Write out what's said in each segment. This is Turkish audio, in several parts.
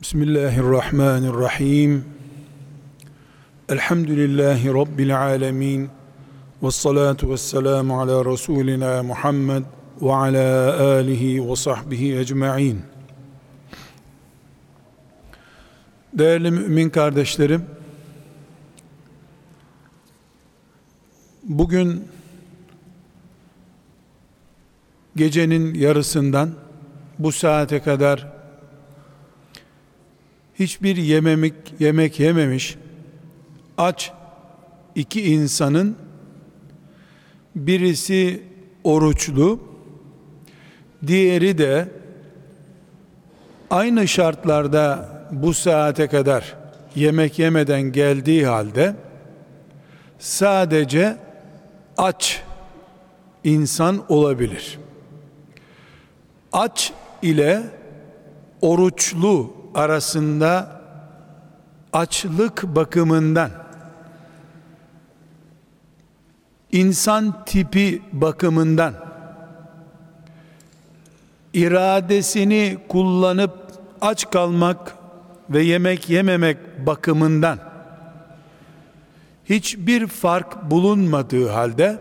Bismillahirrahmanirrahim. Elhamdülillahi Rabbil alemin. Ve salatu ve selamu ala Resulina Muhammed ve ala alihi ve sahbihi ecma'in. Değerli mümin kardeşlerim, bugün gecenin yarısından bu saate kadar hiçbir yememek, yemek yememiş aç iki insanın birisi oruçlu diğeri de aynı şartlarda bu saate kadar yemek yemeden geldiği halde sadece aç insan olabilir. Aç ile oruçlu arasında açlık bakımından insan tipi bakımından iradesini kullanıp aç kalmak ve yemek yememek bakımından hiçbir fark bulunmadığı halde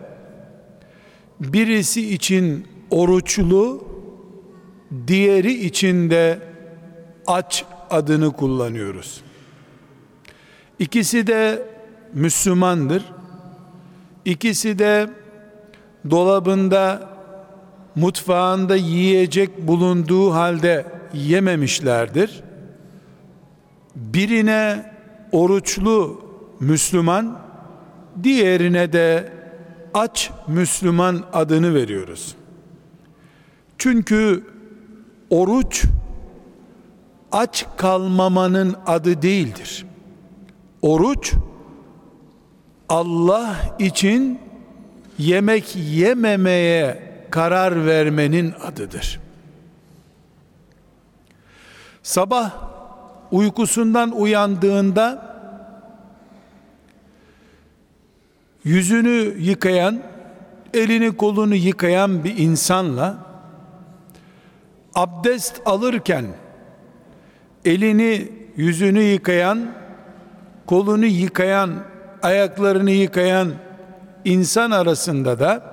birisi için oruçlu diğeri için de aç adını kullanıyoruz. İkisi de Müslümandır. İkisi de dolabında mutfağında yiyecek bulunduğu halde yememişlerdir. Birine oruçlu Müslüman, diğerine de aç Müslüman adını veriyoruz. Çünkü oruç aç kalmamanın adı değildir. Oruç Allah için yemek yememeye karar vermenin adıdır. Sabah uykusundan uyandığında yüzünü yıkayan, elini kolunu yıkayan bir insanla abdest alırken elini yüzünü yıkayan, kolunu yıkayan, ayaklarını yıkayan insan arasında da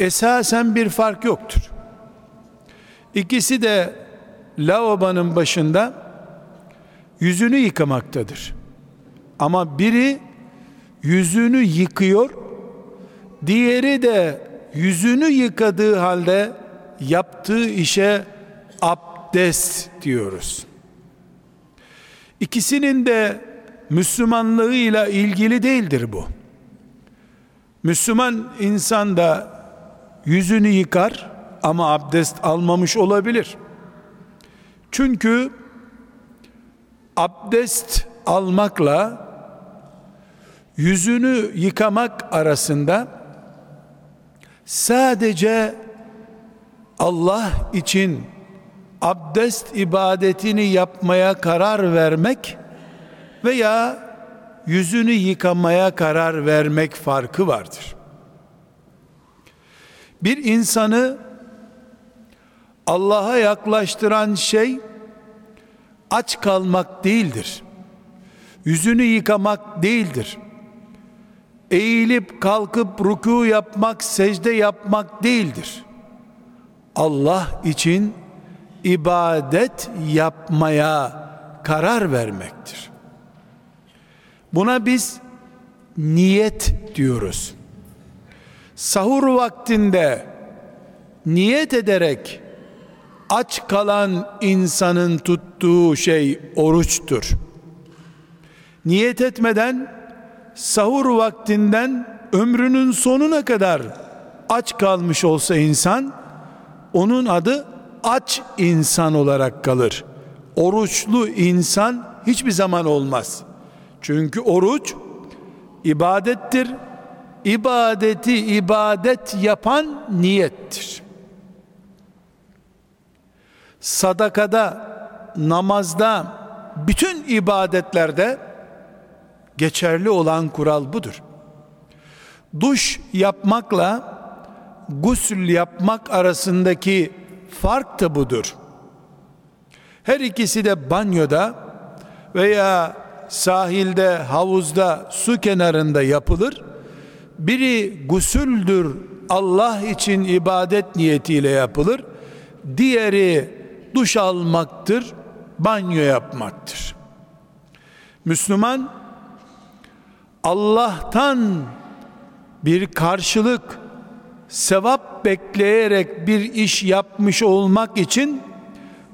esasen bir fark yoktur. İkisi de lavabonun başında yüzünü yıkamaktadır. Ama biri yüzünü yıkıyor, diğeri de yüzünü yıkadığı halde yaptığı işe abdest diyoruz. İkisinin de Müslümanlığıyla ilgili değildir bu. Müslüman insan da yüzünü yıkar ama abdest almamış olabilir. Çünkü abdest almakla yüzünü yıkamak arasında sadece Allah için abdest ibadetini yapmaya karar vermek veya yüzünü yıkamaya karar vermek farkı vardır. Bir insanı Allah'a yaklaştıran şey aç kalmak değildir. Yüzünü yıkamak değildir. Eğilip kalkıp ruku yapmak, secde yapmak değildir. Allah için ibadet yapmaya karar vermektir. Buna biz niyet diyoruz. Sahur vaktinde niyet ederek aç kalan insanın tuttuğu şey oruçtur. Niyet etmeden sahur vaktinden ömrünün sonuna kadar aç kalmış olsa insan onun adı aç insan olarak kalır. Oruçlu insan hiçbir zaman olmaz. Çünkü oruç ibadettir. İbadeti ibadet yapan niyettir. Sadakada, namazda, bütün ibadetlerde geçerli olan kural budur. Duş yapmakla gusül yapmak arasındaki fark da budur. Her ikisi de banyoda veya sahilde, havuzda, su kenarında yapılır. Biri gusüldür, Allah için ibadet niyetiyle yapılır. Diğeri duş almaktır, banyo yapmaktır. Müslüman Allah'tan bir karşılık, sevap bekleyerek bir iş yapmış olmak için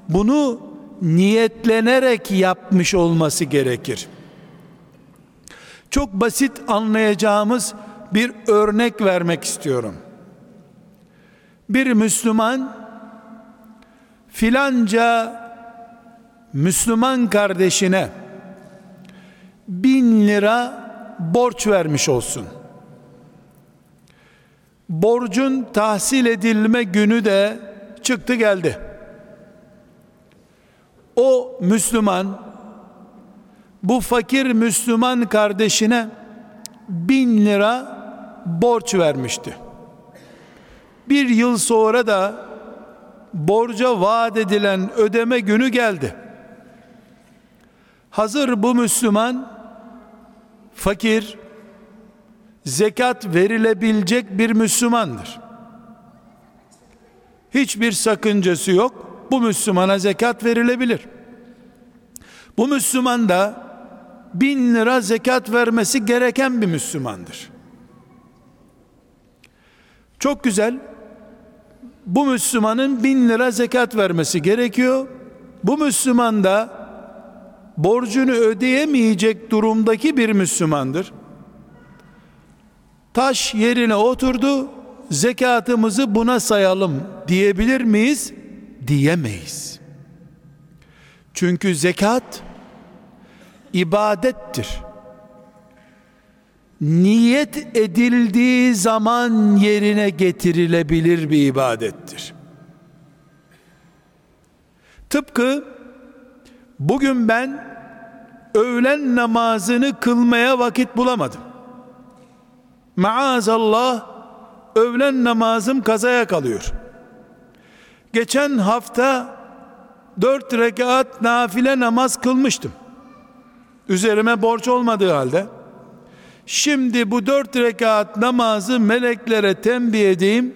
bunu niyetlenerek yapmış olması gerekir. Çok basit anlayacağımız bir örnek vermek istiyorum. Bir Müslüman filanca Müslüman kardeşine bin lira borç vermiş olsun. Borcun tahsil edilme günü de çıktı geldi. O Müslüman bu fakir Müslüman kardeşine bin lira borç vermişti. Bir yıl sonra da borca vaat edilen ödeme günü geldi. Hazır bu Müslüman fakir zekat verilebilecek bir Müslümandır. Hiçbir sakıncası yok. Bu Müslümana zekat verilebilir. Bu Müslüman da bin lira zekat vermesi gereken bir Müslümandır. Çok güzel. Bu Müslümanın bin lira zekat vermesi gerekiyor. Bu Müslüman da borcunu ödeyemeyecek durumdaki bir Müslümandır. Taş yerine oturdu, zekatımızı buna sayalım diyebilir miyiz? Diyemeyiz. Çünkü zekat ibadettir. Niyet edildiği zaman yerine getirilebilir bir ibadettir. Tıpkı bugün ben öğlen namazını kılmaya vakit bulamadım. Maazallah öğlen namazım kazaya kalıyor. Geçen hafta dört rekat nafile namaz kılmıştım. Üzerime borç olmadığı halde şimdi bu dört rekat namazı meleklere tembih edeyim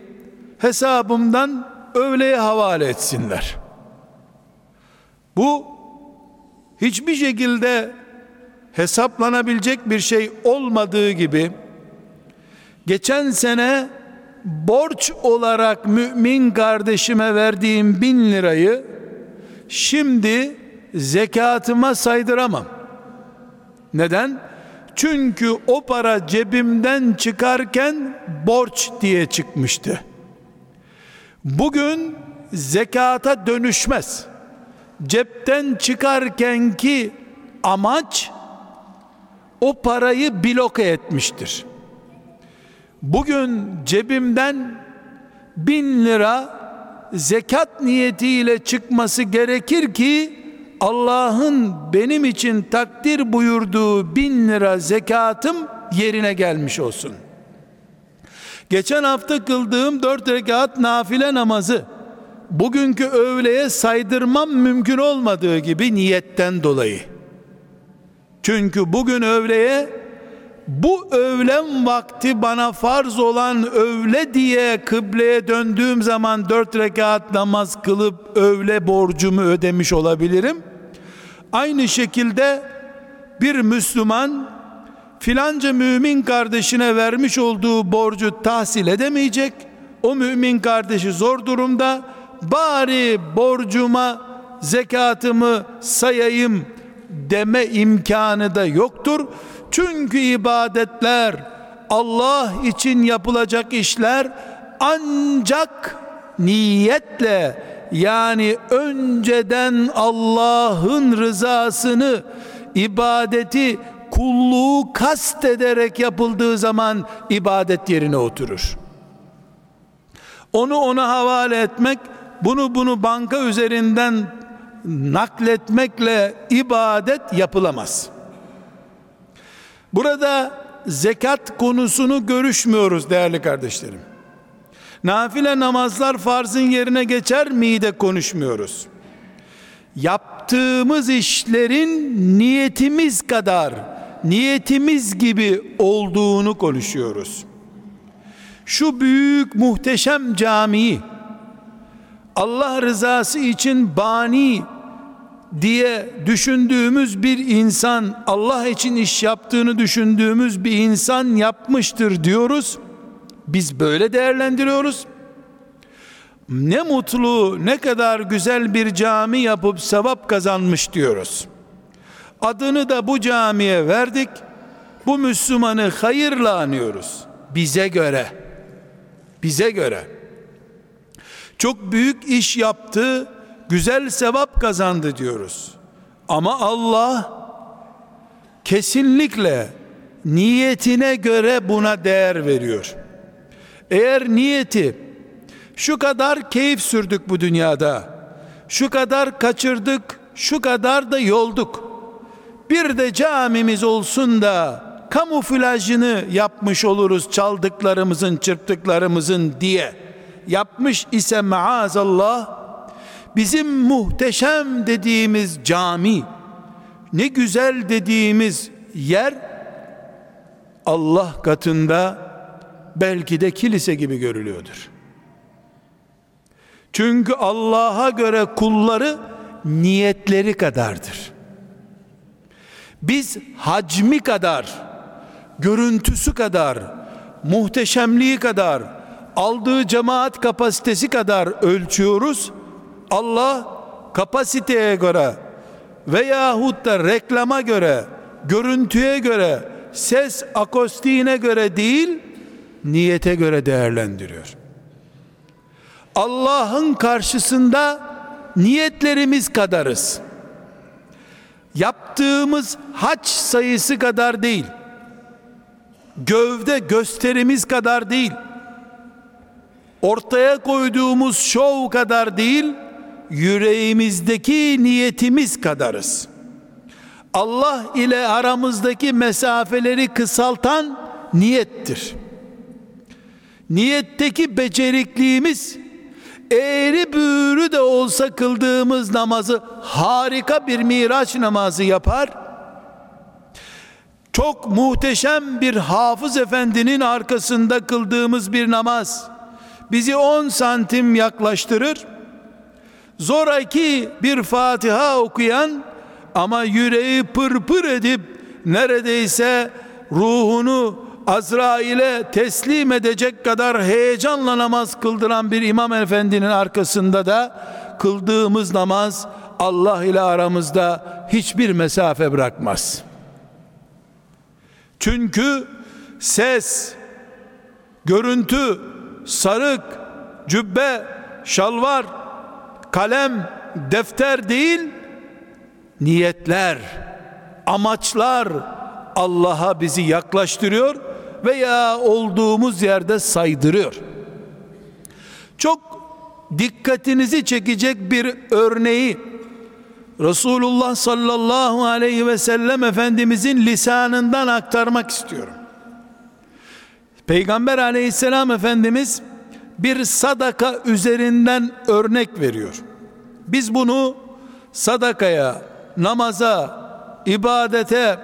hesabımdan öğleye havale etsinler. Bu hiçbir şekilde hesaplanabilecek bir şey olmadığı gibi geçen sene borç olarak mümin kardeşime verdiğim bin lirayı şimdi zekatıma saydıramam. Neden? Çünkü o para cebimden çıkarken borç diye çıkmıştı. Bugün zekata dönüşmez. Cepten çıkarken ki amaç o parayı bloke etmiştir. Bugün cebimden bin lira zekat niyetiyle çıkması gerekir ki Allah'ın benim için takdir buyurduğu bin lira zekatım yerine gelmiş olsun. Geçen hafta kıldığım dört rekat nafile namazı bugünkü öğleye saydırmam mümkün olmadığı gibi niyetten dolayı. Çünkü bugün öğleye bu öğlen vakti bana farz olan öğle diye kıbleye döndüğüm zaman dört rekat namaz kılıp öğle borcumu ödemiş olabilirim. Aynı şekilde bir Müslüman filanca mümin kardeşine vermiş olduğu borcu tahsil edemeyecek. O mümin kardeşi zor durumda. Bari borcuma zekatımı sayayım deme imkanı da yoktur. Çünkü ibadetler Allah için yapılacak işler ancak niyetle yani önceden Allah'ın rızasını ibadeti kulluğu kast ederek yapıldığı zaman ibadet yerine oturur. Onu ona havale etmek, bunu bunu banka üzerinden nakletmekle ibadet yapılamaz. Burada zekat konusunu görüşmüyoruz değerli kardeşlerim. Nafile namazlar farzın yerine geçer mi de konuşmuyoruz. yaptığımız işlerin niyetimiz kadar niyetimiz gibi olduğunu konuşuyoruz. Şu büyük muhteşem camiyi Allah rızası için bani diye düşündüğümüz bir insan Allah için iş yaptığını düşündüğümüz bir insan yapmıştır diyoruz. Biz böyle değerlendiriyoruz. Ne mutlu, ne kadar güzel bir cami yapıp sevap kazanmış diyoruz. Adını da bu camiye verdik. Bu Müslümanı hayırla anıyoruz. Bize göre. Bize göre. Çok büyük iş yaptı, güzel sevap kazandı diyoruz. Ama Allah kesinlikle niyetine göre buna değer veriyor. Eğer niyeti şu kadar keyif sürdük bu dünyada, şu kadar kaçırdık, şu kadar da yolduk. Bir de camimiz olsun da kamuflajını yapmış oluruz çaldıklarımızın, çırptıklarımızın diye yapmış ise maazallah bizim muhteşem dediğimiz cami ne güzel dediğimiz yer Allah katında belki de kilise gibi görülüyordur. Çünkü Allah'a göre kulları niyetleri kadardır. Biz hacmi kadar, görüntüsü kadar, muhteşemliği kadar, aldığı cemaat kapasitesi kadar ölçüyoruz. Allah kapasiteye göre veyahut da reklama göre, görüntüye göre, ses akostiğine göre değil, niyete göre değerlendiriyor. Allah'ın karşısında niyetlerimiz kadarız. Yaptığımız haç sayısı kadar değil. Gövde gösterimiz kadar değil. Ortaya koyduğumuz şov kadar değil, yüreğimizdeki niyetimiz kadarız. Allah ile aramızdaki mesafeleri kısaltan niyettir. Niyetteki becerikliğimiz eğri büğrü de olsa kıldığımız namazı harika bir miraç namazı yapar. Çok muhteşem bir hafız efendinin arkasında kıldığımız bir namaz bizi 10 santim yaklaştırır. Zoraki bir Fatiha okuyan ama yüreği pırpır edip neredeyse ruhunu Azrail'e teslim edecek kadar heyecanla namaz kıldıran bir imam efendinin arkasında da kıldığımız namaz Allah ile aramızda hiçbir mesafe bırakmaz. Çünkü ses, görüntü, sarık, cübbe, şalvar, kalem, defter değil, niyetler, amaçlar Allah'a bizi yaklaştırıyor veya olduğumuz yerde saydırıyor. Çok dikkatinizi çekecek bir örneği Resulullah sallallahu aleyhi ve sellem Efendimizin lisanından aktarmak istiyorum. Peygamber aleyhisselam Efendimiz bir sadaka üzerinden örnek veriyor. Biz bunu sadakaya, namaza, ibadete,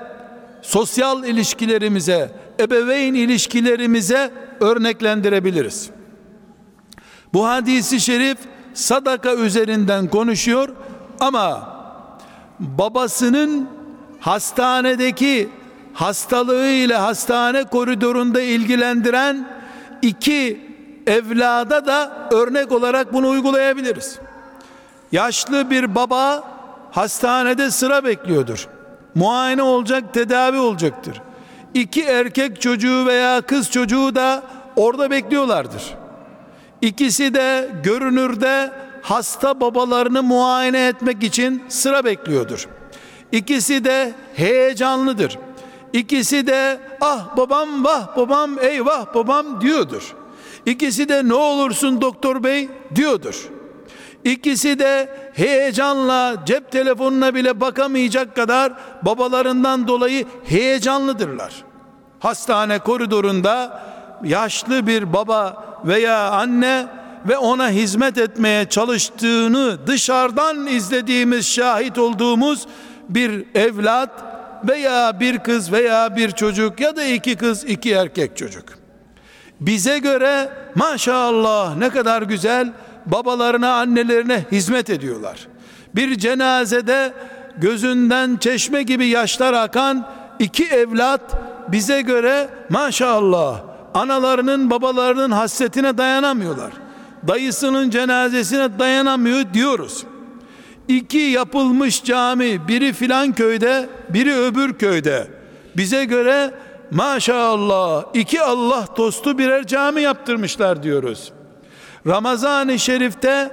sosyal ilişkilerimize, ebeveyn ilişkilerimize örneklendirebiliriz. Bu hadisi şerif sadaka üzerinden konuşuyor ama babasının hastanedeki hastalığı ile hastane koridorunda ilgilendiren iki evlada da örnek olarak bunu uygulayabiliriz. Yaşlı bir baba hastanede sıra bekliyordur. Muayene olacak, tedavi olacaktır iki erkek çocuğu veya kız çocuğu da orada bekliyorlardır. İkisi de görünürde hasta babalarını muayene etmek için sıra bekliyordur. İkisi de heyecanlıdır. İkisi de ah babam vah babam eyvah babam diyordur. İkisi de ne olursun doktor bey diyordur. İkisi de heyecanla cep telefonuna bile bakamayacak kadar babalarından dolayı heyecanlıdırlar. Hastane koridorunda yaşlı bir baba veya anne ve ona hizmet etmeye çalıştığını dışarıdan izlediğimiz, şahit olduğumuz bir evlat veya bir kız veya bir çocuk ya da iki kız, iki erkek çocuk. Bize göre maşallah ne kadar güzel babalarına, annelerine hizmet ediyorlar. Bir cenazede gözünden çeşme gibi yaşlar akan iki evlat bize göre maşallah analarının babalarının hasretine dayanamıyorlar. Dayısının cenazesine dayanamıyor diyoruz. İki yapılmış cami biri filan köyde biri öbür köyde bize göre maşallah iki Allah dostu birer cami yaptırmışlar diyoruz. Ramazan-ı Şerif'te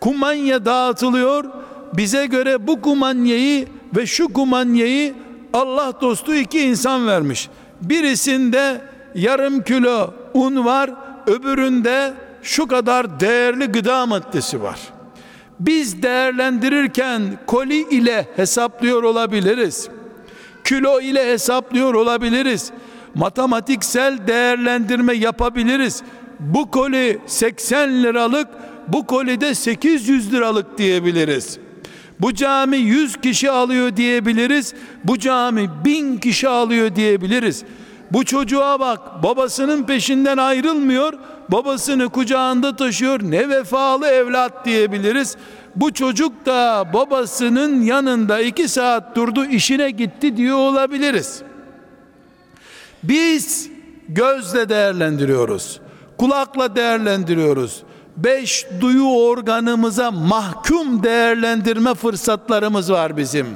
kumanya dağıtılıyor. Bize göre bu kumanyayı ve şu kumanyayı Allah dostu iki insan vermiş. Birisinde yarım kilo un var, öbüründe şu kadar değerli gıda maddesi var. Biz değerlendirirken koli ile hesaplıyor olabiliriz. Kilo ile hesaplıyor olabiliriz. Matematiksel değerlendirme yapabiliriz. Bu koli 80 liralık, bu koli de 800 liralık diyebiliriz. Bu cami 100 kişi alıyor diyebiliriz. Bu cami 1000 kişi alıyor diyebiliriz. Bu çocuğa bak babasının peşinden ayrılmıyor. Babasını kucağında taşıyor. Ne vefalı evlat diyebiliriz. Bu çocuk da babasının yanında iki saat durdu işine gitti diyor olabiliriz. Biz gözle değerlendiriyoruz. Kulakla değerlendiriyoruz beş duyu organımıza mahkum değerlendirme fırsatlarımız var bizim.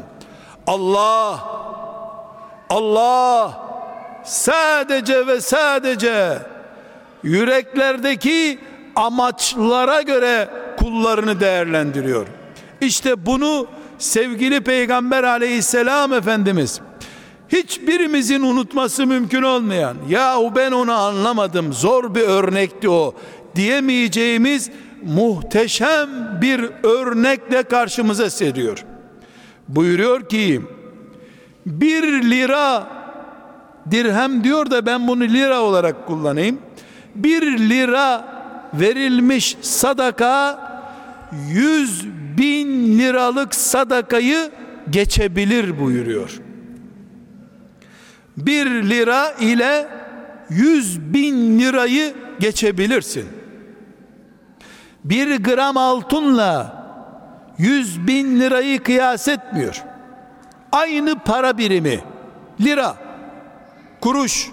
Allah Allah sadece ve sadece yüreklerdeki amaçlara göre kullarını değerlendiriyor. İşte bunu sevgili Peygamber aleyhisselam Efendimiz hiçbirimizin unutması mümkün olmayan yahu ben onu anlamadım zor bir örnekti o diyemeyeceğimiz muhteşem bir örnekle karşımıza seriyor. Buyuruyor ki bir lira dirhem diyor da ben bunu lira olarak kullanayım. Bir lira verilmiş sadaka yüz bin liralık sadakayı geçebilir buyuruyor. Bir lira ile yüz bin lirayı geçebilirsin bir gram altınla yüz bin lirayı kıyas etmiyor. Aynı para birimi, lira, kuruş,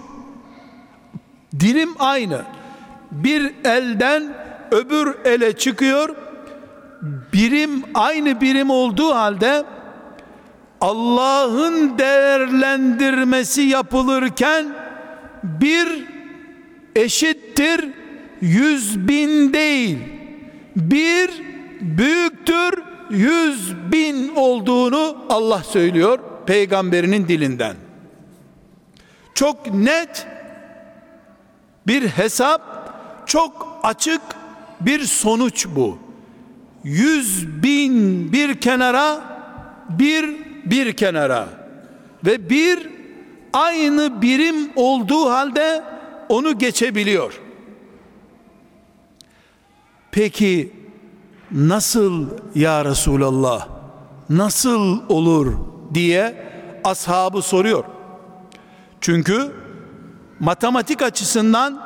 dilim aynı. Bir elden öbür ele çıkıyor. Birim aynı birim olduğu halde Allah'ın değerlendirmesi yapılırken bir eşittir yüz bin değil bir büyüktür yüz bin olduğunu Allah söylüyor peygamberinin dilinden. Çok net bir hesap, çok açık bir sonuç bu. Yüz bin bir kenara, bir bir kenara ve bir aynı birim olduğu halde onu geçebiliyor. Peki nasıl ya Resulallah nasıl olur diye ashabı soruyor. Çünkü matematik açısından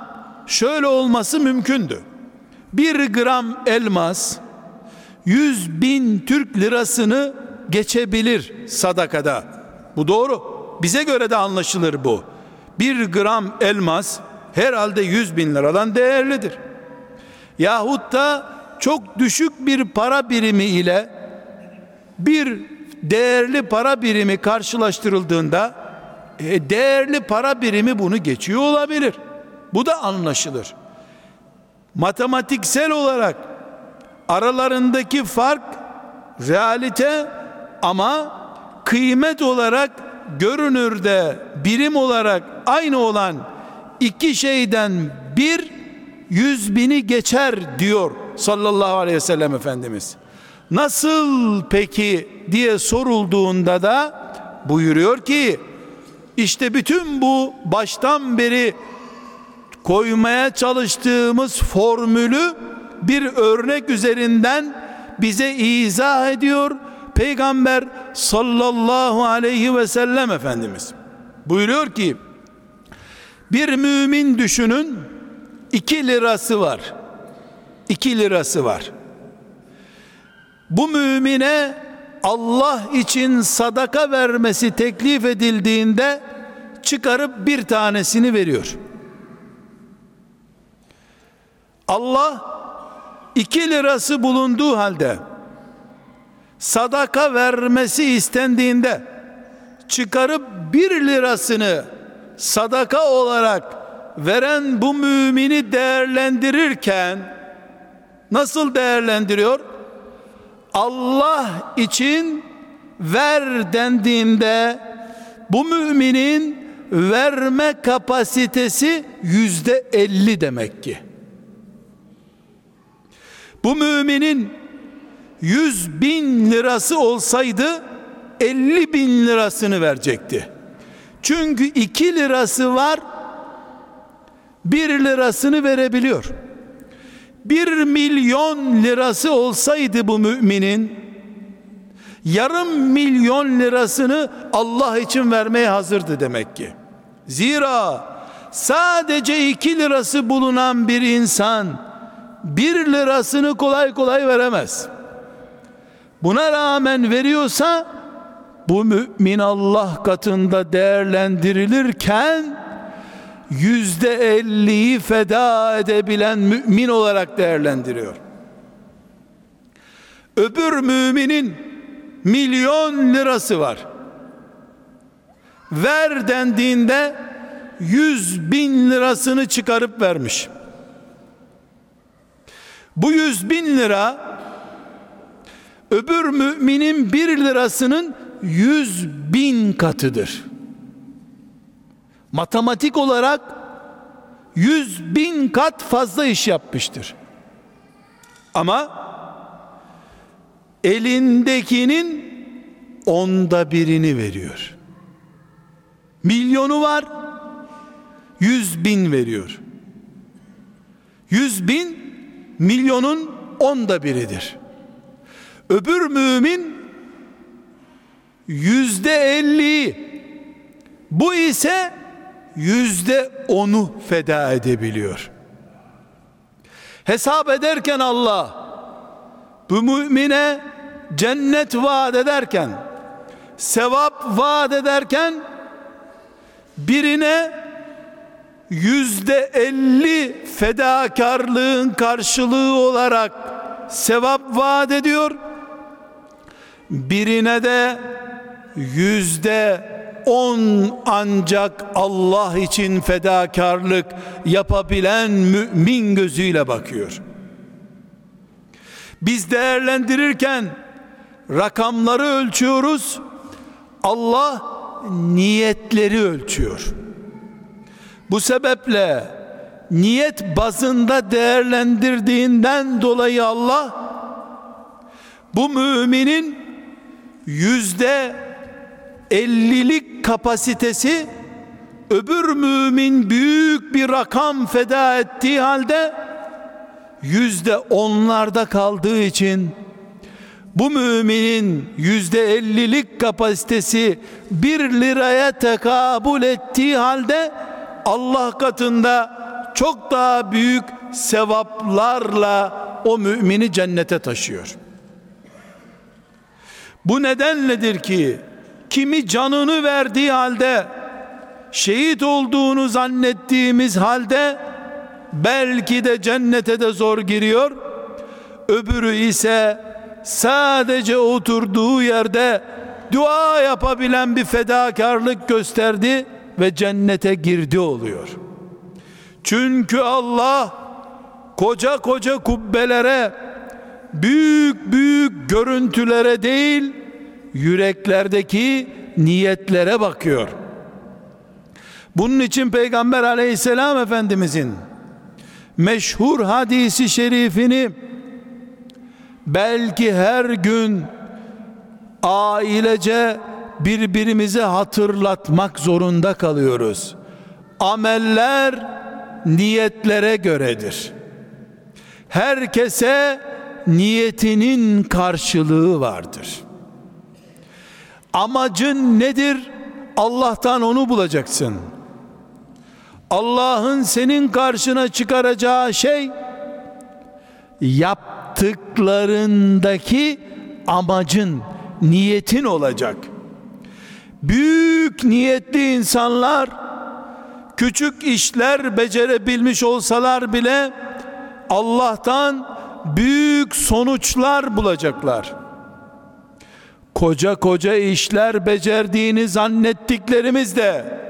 şöyle olması mümkündü. Bir gram elmas yüz bin Türk lirasını geçebilir sadakada. Bu doğru. Bize göre de anlaşılır bu. Bir gram elmas herhalde yüz bin liradan değerlidir yahut da çok düşük bir para birimi ile bir değerli para birimi karşılaştırıldığında e, değerli para birimi bunu geçiyor olabilir. Bu da anlaşılır. Matematiksel olarak aralarındaki fark realite ama kıymet olarak görünürde birim olarak aynı olan iki şeyden bir yüz bini geçer diyor sallallahu aleyhi ve sellem Efendimiz. Nasıl peki diye sorulduğunda da buyuruyor ki işte bütün bu baştan beri koymaya çalıştığımız formülü bir örnek üzerinden bize izah ediyor Peygamber sallallahu aleyhi ve sellem Efendimiz. Buyuruyor ki bir mümin düşünün 2 lirası var. 2 lirası var. Bu mümine Allah için sadaka vermesi teklif edildiğinde çıkarıp bir tanesini veriyor. Allah iki lirası bulunduğu halde sadaka vermesi istendiğinde çıkarıp bir lirasını sadaka olarak veren bu mümini değerlendirirken nasıl değerlendiriyor? Allah için ver dendiğinde bu müminin verme kapasitesi yüzde elli demek ki. Bu müminin yüz bin lirası olsaydı elli bin lirasını verecekti. Çünkü iki lirası var bir lirasını verebiliyor. Bir milyon lirası olsaydı bu müminin yarım milyon lirasını Allah için vermeye hazırdı demek ki. Zira sadece iki lirası bulunan bir insan bir lirasını kolay kolay veremez. Buna rağmen veriyorsa bu mümin Allah katında değerlendirilirken yüzde elliyi feda edebilen mümin olarak değerlendiriyor. Öbür müminin milyon lirası var. Ver dendiğinde yüz bin lirasını çıkarıp vermiş. Bu yüz bin lira öbür müminin bir lirasının yüz bin katıdır. Matematik olarak yüz bin kat fazla iş yapmıştır. Ama elindekinin onda birini veriyor. Milyonu var, yüz bin veriyor. Yüz bin milyonun onda biridir. Öbür mümin yüzde elli bu ise yüzde onu feda edebiliyor. Hesap ederken Allah bu mümine cennet vaat ederken sevap vaat ederken birine yüzde elli fedakarlığın karşılığı olarak sevap vaat ediyor birine de yüzde on ancak Allah için fedakarlık yapabilen mümin gözüyle bakıyor. Biz değerlendirirken rakamları ölçüyoruz. Allah niyetleri ölçüyor. Bu sebeple niyet bazında değerlendirdiğinden dolayı Allah bu müminin yüzde ellilik kapasitesi öbür mümin büyük bir rakam feda ettiği halde yüzde onlarda kaldığı için bu müminin yüzde ellilik kapasitesi bir liraya tekabül ettiği halde Allah katında çok daha büyük sevaplarla o mümini cennete taşıyor. Bu nedenledir ki kimi canını verdiği halde şehit olduğunu zannettiğimiz halde belki de cennete de zor giriyor. Öbürü ise sadece oturduğu yerde dua yapabilen bir fedakarlık gösterdi ve cennete girdi oluyor. Çünkü Allah koca koca kubbelere büyük büyük görüntülere değil yüreklerdeki niyetlere bakıyor. Bunun için Peygamber aleyhisselam efendimizin meşhur hadisi şerifini belki her gün ailece birbirimize hatırlatmak zorunda kalıyoruz. Ameller niyetlere göredir. Herkese niyetinin karşılığı vardır. Amacın nedir? Allah'tan onu bulacaksın. Allah'ın senin karşına çıkaracağı şey yaptıklarındaki amacın, niyetin olacak. Büyük niyetli insanlar küçük işler becerebilmiş olsalar bile Allah'tan büyük sonuçlar bulacaklar. Koca koca işler becerdiğini zannettiklerimiz de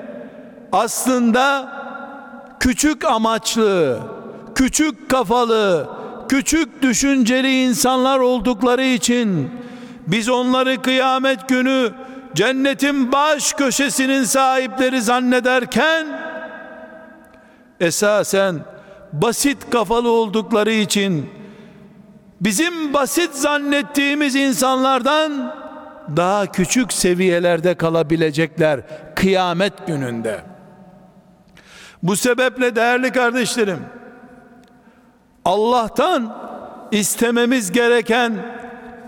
aslında küçük amaçlı, küçük kafalı, küçük düşünceli insanlar oldukları için biz onları kıyamet günü cennetin baş köşesinin sahipleri zannederken esasen basit kafalı oldukları için bizim basit zannettiğimiz insanlardan daha küçük seviyelerde kalabilecekler kıyamet gününde. Bu sebeple değerli kardeşlerim Allah'tan istememiz gereken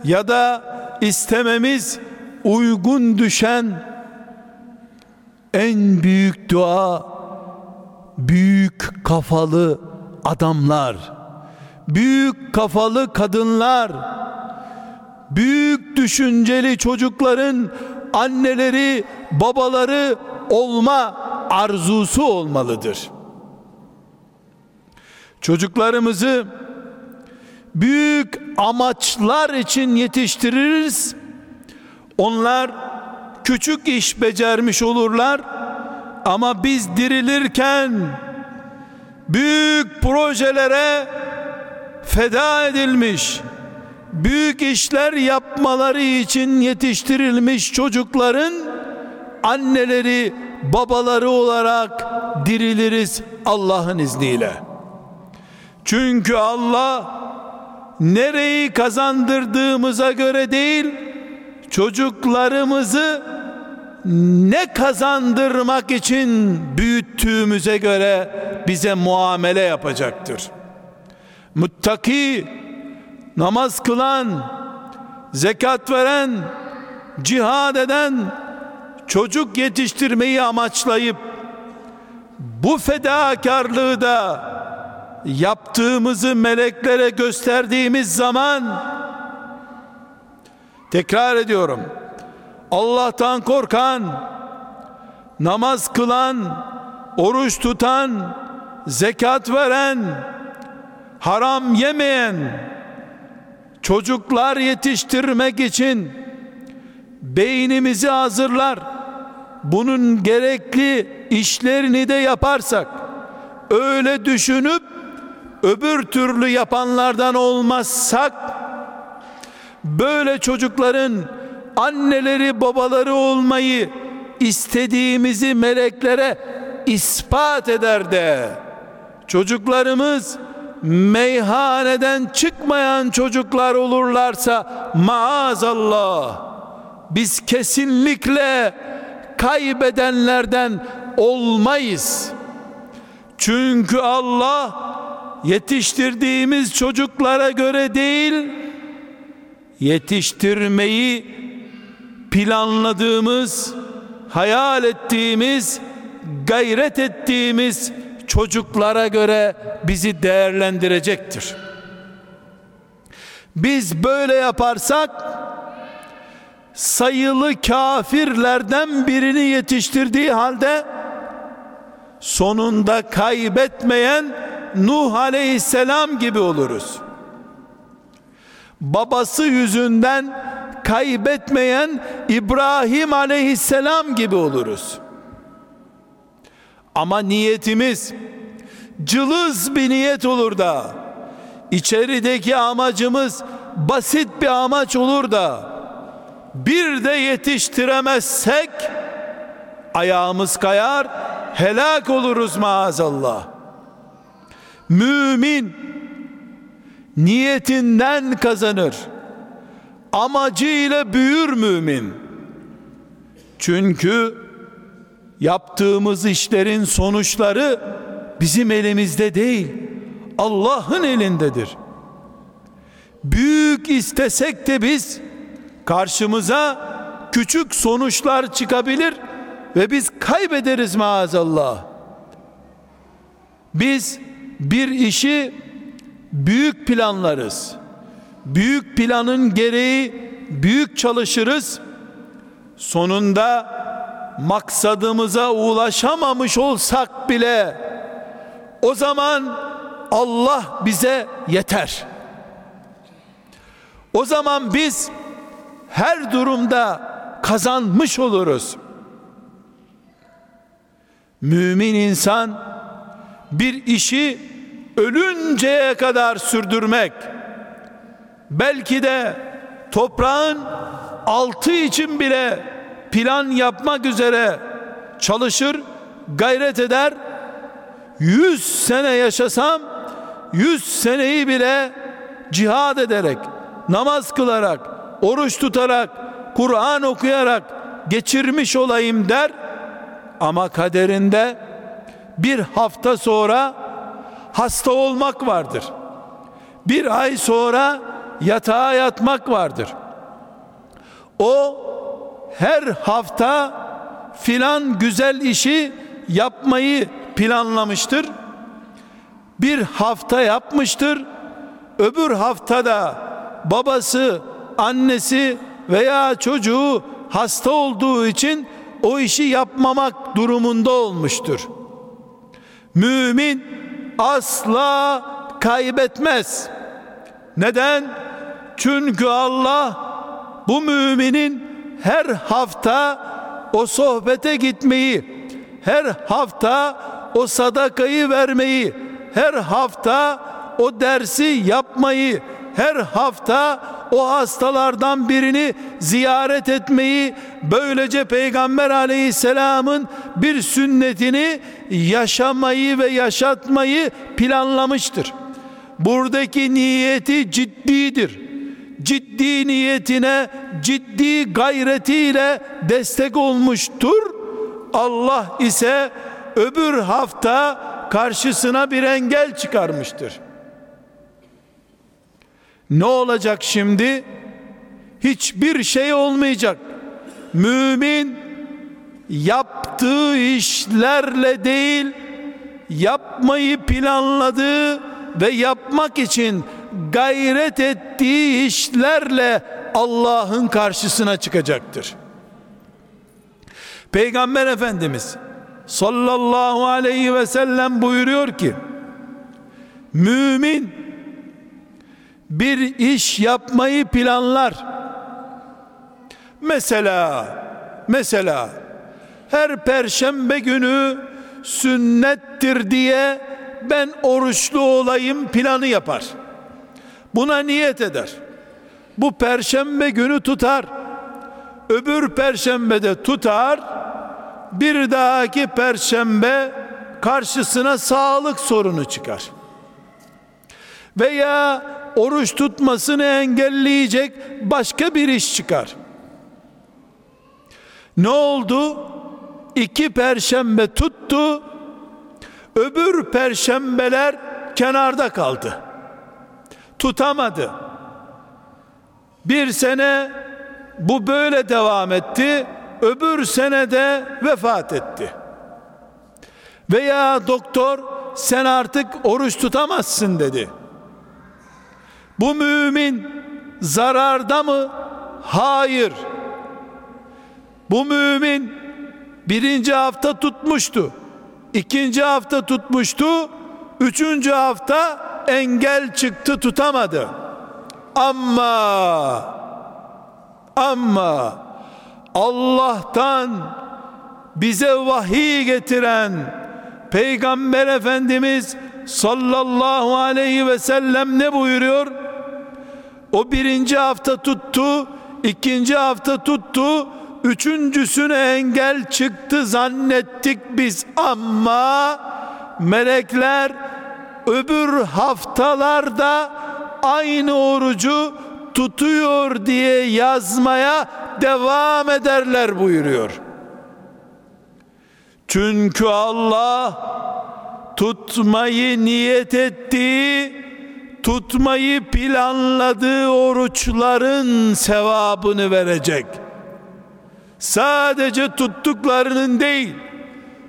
ya da istememiz uygun düşen en büyük dua büyük kafalı adamlar büyük kafalı kadınlar büyük düşünceli çocukların anneleri babaları olma arzusu olmalıdır. Çocuklarımızı büyük amaçlar için yetiştiririz onlar küçük iş becermiş olurlar ama biz dirilirken büyük projelere feda edilmiş büyük işler yapmaları için yetiştirilmiş çocukların anneleri babaları olarak diriliriz Allah'ın izniyle. Çünkü Allah nereyi kazandırdığımıza göre değil çocuklarımızı ne kazandırmak için büyüttüğümüze göre bize muamele yapacaktır. Muttaki, namaz kılan, zekat veren, cihad eden, çocuk yetiştirmeyi amaçlayıp bu fedakarlığı da yaptığımızı meleklere gösterdiğimiz zaman tekrar ediyorum. Allah'tan korkan namaz kılan oruç tutan zekat veren haram yemeyen çocuklar yetiştirmek için beynimizi hazırlar. Bunun gerekli işlerini de yaparsak öyle düşünüp öbür türlü yapanlardan olmazsak böyle çocukların anneleri babaları olmayı istediğimizi meleklere ispat eder de çocuklarımız meyhaneden çıkmayan çocuklar olurlarsa maazallah biz kesinlikle kaybedenlerden olmayız. Çünkü Allah yetiştirdiğimiz çocuklara göre değil yetiştirmeyi planladığımız hayal ettiğimiz gayret ettiğimiz çocuklara göre bizi değerlendirecektir. Biz böyle yaparsak sayılı kafirlerden birini yetiştirdiği halde sonunda kaybetmeyen Nuh aleyhisselam gibi oluruz. Babası yüzünden kaybetmeyen İbrahim aleyhisselam gibi oluruz. Ama niyetimiz cılız bir niyet olur da içerideki amacımız basit bir amaç olur da bir de yetiştiremezsek ayağımız kayar helak oluruz maazallah mümin niyetinden kazanır amacıyla büyür mümin çünkü yaptığımız işlerin sonuçları bizim elimizde değil Allah'ın elindedir. Büyük istesek de biz karşımıza küçük sonuçlar çıkabilir ve biz kaybederiz maazallah. Biz bir işi büyük planlarız. Büyük planın gereği büyük çalışırız. Sonunda maksadımıza ulaşamamış olsak bile o zaman Allah bize yeter. O zaman biz her durumda kazanmış oluruz. Mümin insan bir işi ölünceye kadar sürdürmek belki de toprağın altı için bile plan yapmak üzere çalışır, gayret eder. Yüz sene yaşasam, yüz seneyi bile cihad ederek, namaz kılarak, oruç tutarak, Kur'an okuyarak geçirmiş olayım der. Ama kaderinde bir hafta sonra hasta olmak vardır. Bir ay sonra yatağa yatmak vardır. O her hafta filan güzel işi yapmayı planlamıştır. Bir hafta yapmıştır. Öbür haftada babası, annesi veya çocuğu hasta olduğu için o işi yapmamak durumunda olmuştur. Mümin asla kaybetmez. Neden? Çünkü Allah bu müminin her hafta o sohbete gitmeyi, her hafta o sadakayı vermeyi, her hafta o dersi yapmayı, her hafta o hastalardan birini ziyaret etmeyi, böylece Peygamber aleyhisselamın bir sünnetini yaşamayı ve yaşatmayı planlamıştır. Buradaki niyeti ciddidir ciddi niyetine ciddi gayretiyle destek olmuştur. Allah ise öbür hafta karşısına bir engel çıkarmıştır. Ne olacak şimdi? Hiçbir şey olmayacak. Mümin yaptığı işlerle değil, yapmayı planladığı ve yapmak için gayret ettiği işlerle Allah'ın karşısına çıkacaktır. Peygamber Efendimiz sallallahu aleyhi ve sellem buyuruyor ki mümin bir iş yapmayı planlar. Mesela mesela her perşembe günü sünnettir diye ben oruçlu olayım planı yapar. Buna niyet eder. Bu perşembe günü tutar. Öbür perşembede tutar. Bir dahaki perşembe karşısına sağlık sorunu çıkar. Veya oruç tutmasını engelleyecek başka bir iş çıkar. Ne oldu? İki perşembe tuttu. Öbür perşembeler kenarda kaldı tutamadı. Bir sene bu böyle devam etti. Öbür sene de vefat etti. Veya doktor sen artık oruç tutamazsın dedi. Bu mümin zararda mı? Hayır. Bu mümin birinci hafta tutmuştu. ikinci hafta tutmuştu. Üçüncü hafta engel çıktı tutamadı. Ama ama Allah'tan bize vahiy getiren Peygamber Efendimiz sallallahu aleyhi ve sellem ne buyuruyor? O birinci hafta tuttu, ikinci hafta tuttu, üçüncüsüne engel çıktı zannettik biz ama melekler öbür haftalarda aynı orucu tutuyor diye yazmaya devam ederler buyuruyor. Çünkü Allah tutmayı niyet ettiği tutmayı planladığı oruçların sevabını verecek. Sadece tuttuklarının değil.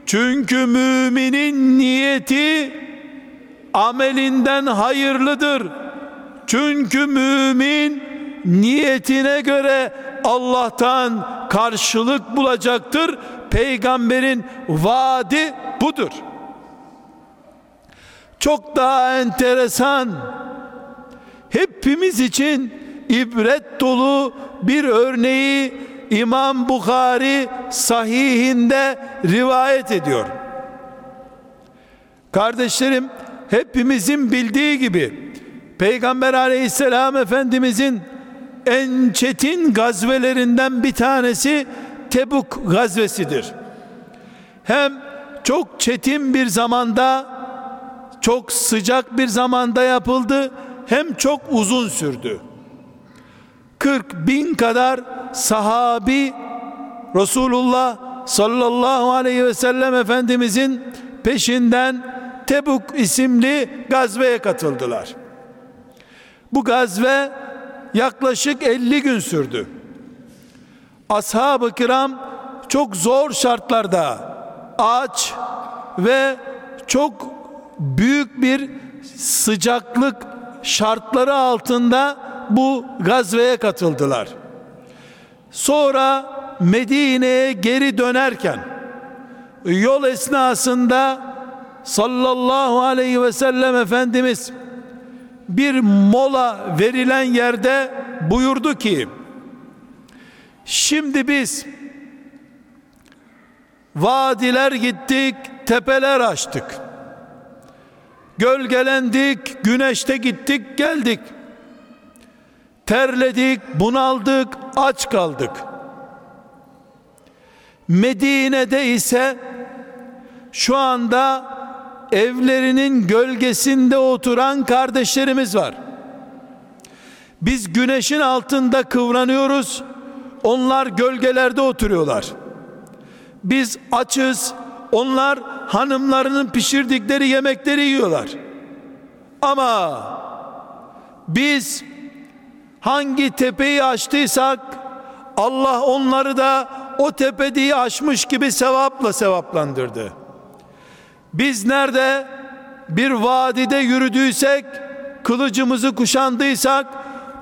Çünkü müminin niyeti amelinden hayırlıdır. Çünkü mümin niyetine göre Allah'tan karşılık bulacaktır. Peygamberin vaadi budur. Çok daha enteresan hepimiz için ibret dolu bir örneği İmam Bukhari sahihinde rivayet ediyor. Kardeşlerim hepimizin bildiği gibi Peygamber aleyhisselam efendimizin en çetin gazvelerinden bir tanesi Tebuk gazvesidir. Hem çok çetin bir zamanda çok sıcak bir zamanda yapıldı hem çok uzun sürdü. 40 bin kadar sahabi Resulullah sallallahu aleyhi ve sellem Efendimizin peşinden Tebuk isimli gazveye katıldılar. Bu gazve yaklaşık 50 gün sürdü. Ashab-ı kiram çok zor şartlarda aç ve çok büyük bir sıcaklık şartları altında bu gazveye katıldılar. Sonra Medine'ye geri dönerken yol esnasında sallallahu aleyhi ve sellem Efendimiz bir mola verilen yerde buyurdu ki şimdi biz vadiler gittik tepeler açtık gölgelendik güneşte gittik geldik terledik bunaldık aç kaldık Medine'de ise şu anda evlerinin gölgesinde oturan kardeşlerimiz var. Biz güneşin altında kıvranıyoruz. Onlar gölgelerde oturuyorlar. Biz açız. Onlar hanımlarının pişirdikleri yemekleri yiyorlar. Ama biz hangi tepeyi açtıysak Allah onları da o tepediği aşmış gibi sevapla sevaplandırdı. Biz nerede bir vadide yürüdüysek, kılıcımızı kuşandıysak,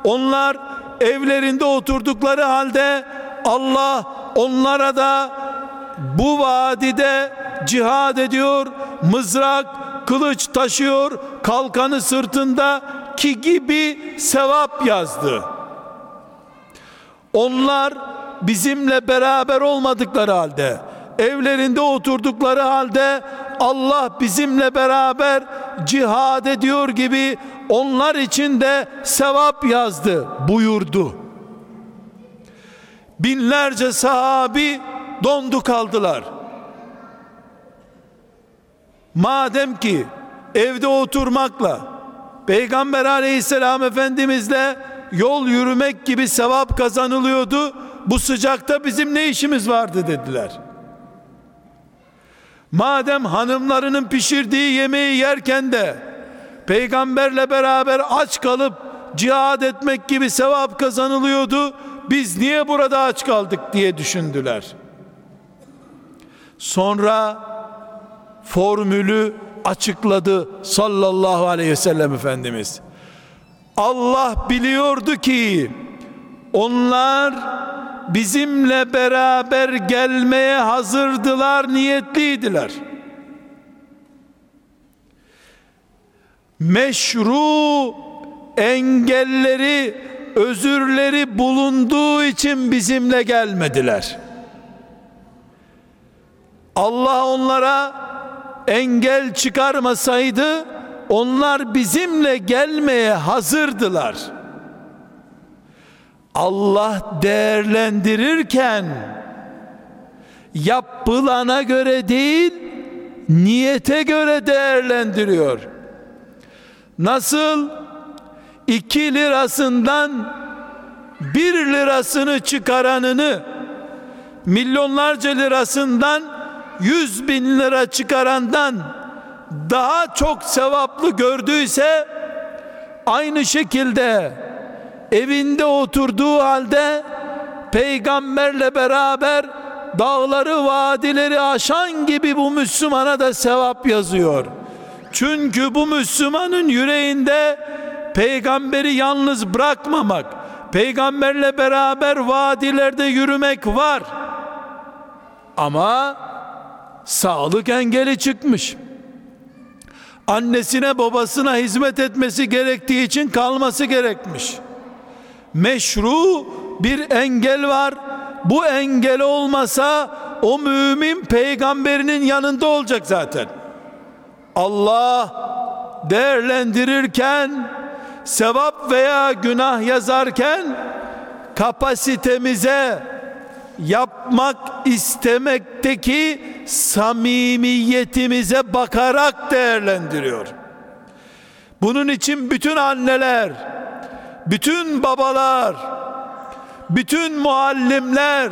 onlar evlerinde oturdukları halde Allah onlara da bu vadide cihad ediyor, mızrak, kılıç taşıyor, kalkanı sırtında ki gibi sevap yazdı. Onlar bizimle beraber olmadıkları halde, evlerinde oturdukları halde Allah bizimle beraber cihad ediyor gibi onlar için de sevap yazdı buyurdu. Binlerce sahabi dondu kaldılar. Madem ki evde oturmakla Peygamber aleyhisselam efendimizle yol yürümek gibi sevap kazanılıyordu. Bu sıcakta bizim ne işimiz vardı dediler. Madem hanımlarının pişirdiği yemeği yerken de peygamberle beraber aç kalıp cihad etmek gibi sevap kazanılıyordu. Biz niye burada aç kaldık diye düşündüler. Sonra formülü açıkladı sallallahu aleyhi ve sellem Efendimiz. Allah biliyordu ki onlar bizimle beraber gelmeye hazırdılar, niyetliydiler. Meşru engelleri, özürleri bulunduğu için bizimle gelmediler. Allah onlara engel çıkarmasaydı onlar bizimle gelmeye hazırdılar.'' Allah değerlendirirken yapılana göre değil niyete göre değerlendiriyor. Nasıl iki lirasından bir lirasını çıkaranını milyonlarca lirasından yüz bin lira çıkarandan daha çok sevaplı gördüyse aynı şekilde evinde oturduğu halde peygamberle beraber dağları vadileri aşan gibi bu Müslümana da sevap yazıyor. Çünkü bu Müslümanın yüreğinde peygamberi yalnız bırakmamak, peygamberle beraber vadilerde yürümek var. Ama sağlık engeli çıkmış. Annesine babasına hizmet etmesi gerektiği için kalması gerekmiş. Meşru bir engel var. Bu engel olmasa o mümin peygamberinin yanında olacak zaten. Allah değerlendirirken sevap veya günah yazarken kapasitemize yapmak istemekteki samimiyetimize bakarak değerlendiriyor. Bunun için bütün anneler, bütün babalar, bütün muallimler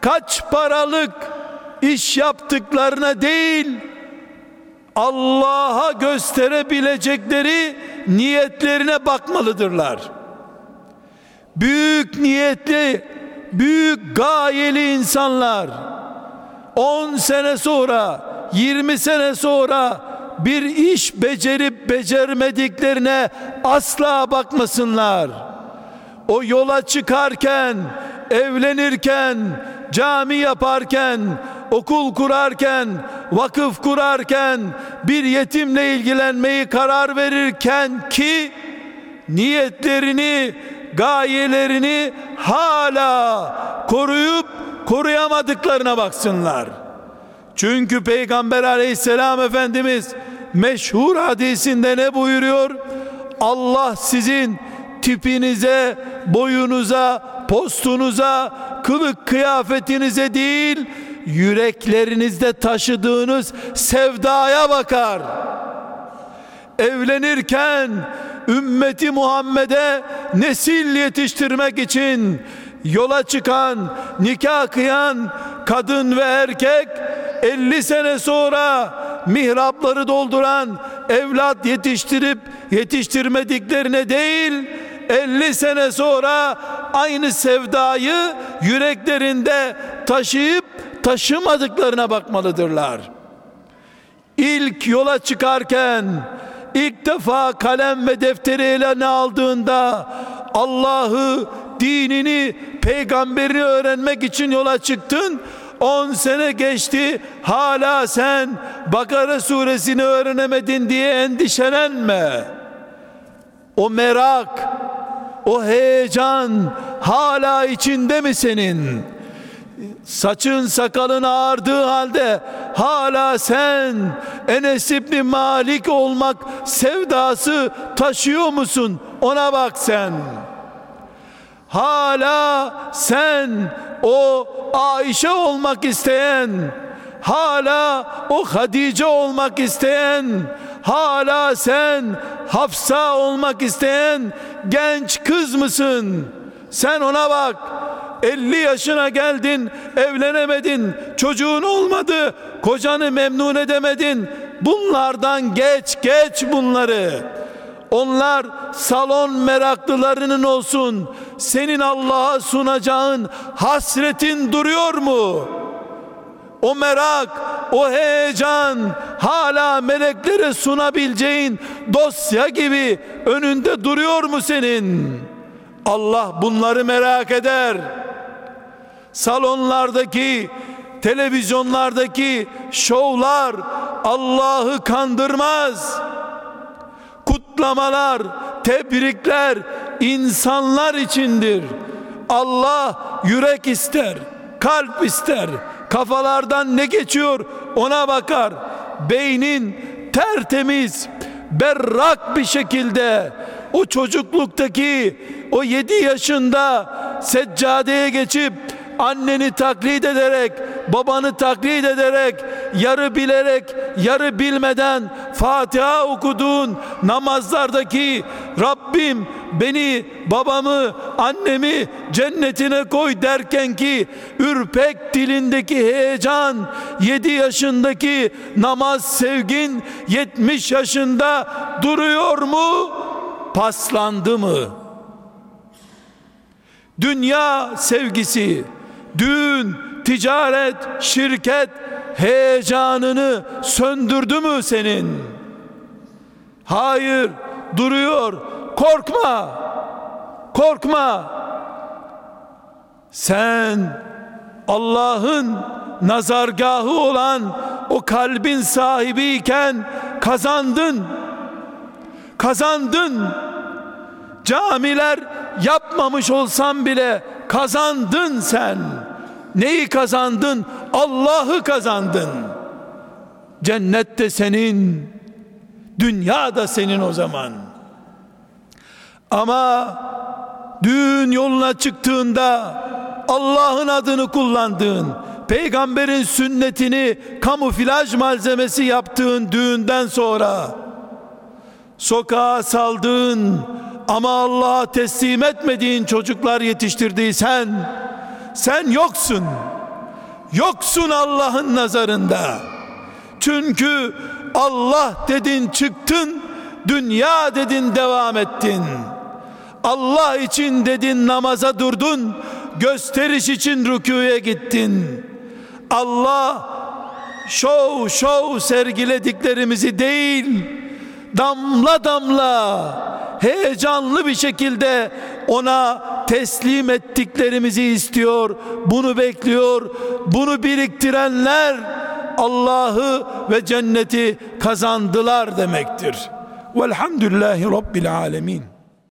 kaç paralık iş yaptıklarına değil Allah'a gösterebilecekleri niyetlerine bakmalıdırlar. Büyük niyetli, büyük gayeli insanlar 10 sene sonra, 20 sene sonra bir iş becerip becermediklerine asla bakmasınlar. O yola çıkarken, evlenirken, cami yaparken, okul kurarken, vakıf kurarken, bir yetimle ilgilenmeyi karar verirken ki niyetlerini, gayelerini hala koruyup koruyamadıklarına baksınlar. Çünkü Peygamber aleyhisselam Efendimiz meşhur hadisinde ne buyuruyor? Allah sizin tipinize, boyunuza, postunuza, kılık kıyafetinize değil, yüreklerinizde taşıdığınız sevdaya bakar. Evlenirken ümmeti Muhammed'e nesil yetiştirmek için yola çıkan, nikah kıyan kadın ve erkek 50 sene sonra mihrapları dolduran evlat yetiştirip yetiştirmediklerine değil 50 sene sonra aynı sevdayı yüreklerinde taşıyıp taşımadıklarına bakmalıdırlar. İlk yola çıkarken ilk defa kalem ve defteri eline aldığında Allah'ı, dinini, peygamberini öğrenmek için yola çıktın. 10 sene geçti hala sen Bakara suresini öğrenemedin diye endişelenme. O merak, o heyecan hala içinde mi senin? Saçın sakalın ağardığı halde hala sen Enes İbni Malik olmak sevdası taşıyor musun? Ona bak sen. Hala sen o Ayşe olmak isteyen, hala o Hadice olmak isteyen, hala sen Hafsa olmak isteyen genç kız mısın? Sen ona bak. 50 yaşına geldin, evlenemedin, çocuğun olmadı, kocanı memnun edemedin. Bunlardan geç, geç bunları. Onlar salon meraklılarının olsun. Senin Allah'a sunacağın hasretin duruyor mu? O merak, o heyecan hala meleklere sunabileceğin dosya gibi önünde duruyor mu senin? Allah bunları merak eder. Salonlardaki, televizyonlardaki şovlar Allah'ı kandırmaz. Kutlamalar, tebrikler insanlar içindir. Allah yürek ister, kalp ister. Kafalardan ne geçiyor ona bakar. Beynin tertemiz, berrak bir şekilde o çocukluktaki o yedi yaşında seccadeye geçip anneni taklit ederek babanı taklit ederek yarı bilerek, yarı bilmeden Fatiha okuduğun namazlardaki Rabbim beni, babamı, annemi cennetine koy derken ki ürpek dilindeki heyecan, 7 yaşındaki namaz sevgin 70 yaşında duruyor mu? Paslandı mı? Dünya sevgisi, düğün, ticaret, şirket heyecanını söndürdü mü senin? Hayır, duruyor. Korkma. Korkma. Sen Allah'ın nazargahı olan o kalbin sahibiyken kazandın. Kazandın. Camiler yapmamış olsan bile kazandın sen. Neyi kazandın? Allah'ı kazandın. Cennet de senin, dünya da senin o zaman. Ama düğün yoluna çıktığında Allah'ın adını kullandığın, peygamberin sünnetini kamuflaj malzemesi yaptığın düğünden sonra sokağa saldığın ama Allah'a teslim etmediğin çocuklar yetiştirdiysen sen yoksun. Yoksun Allah'ın nazarında. Çünkü Allah dedin çıktın, dünya dedin devam ettin. Allah için dedin namaza durdun, gösteriş için rüküye gittin. Allah şov şov sergilediklerimizi değil, damla damla heyecanlı bir şekilde ona teslim ettiklerimizi istiyor. Bunu bekliyor. Bunu biriktirenler Allah'ı ve cenneti kazandılar demektir. Velhamdülillahi Rabbil Alemin.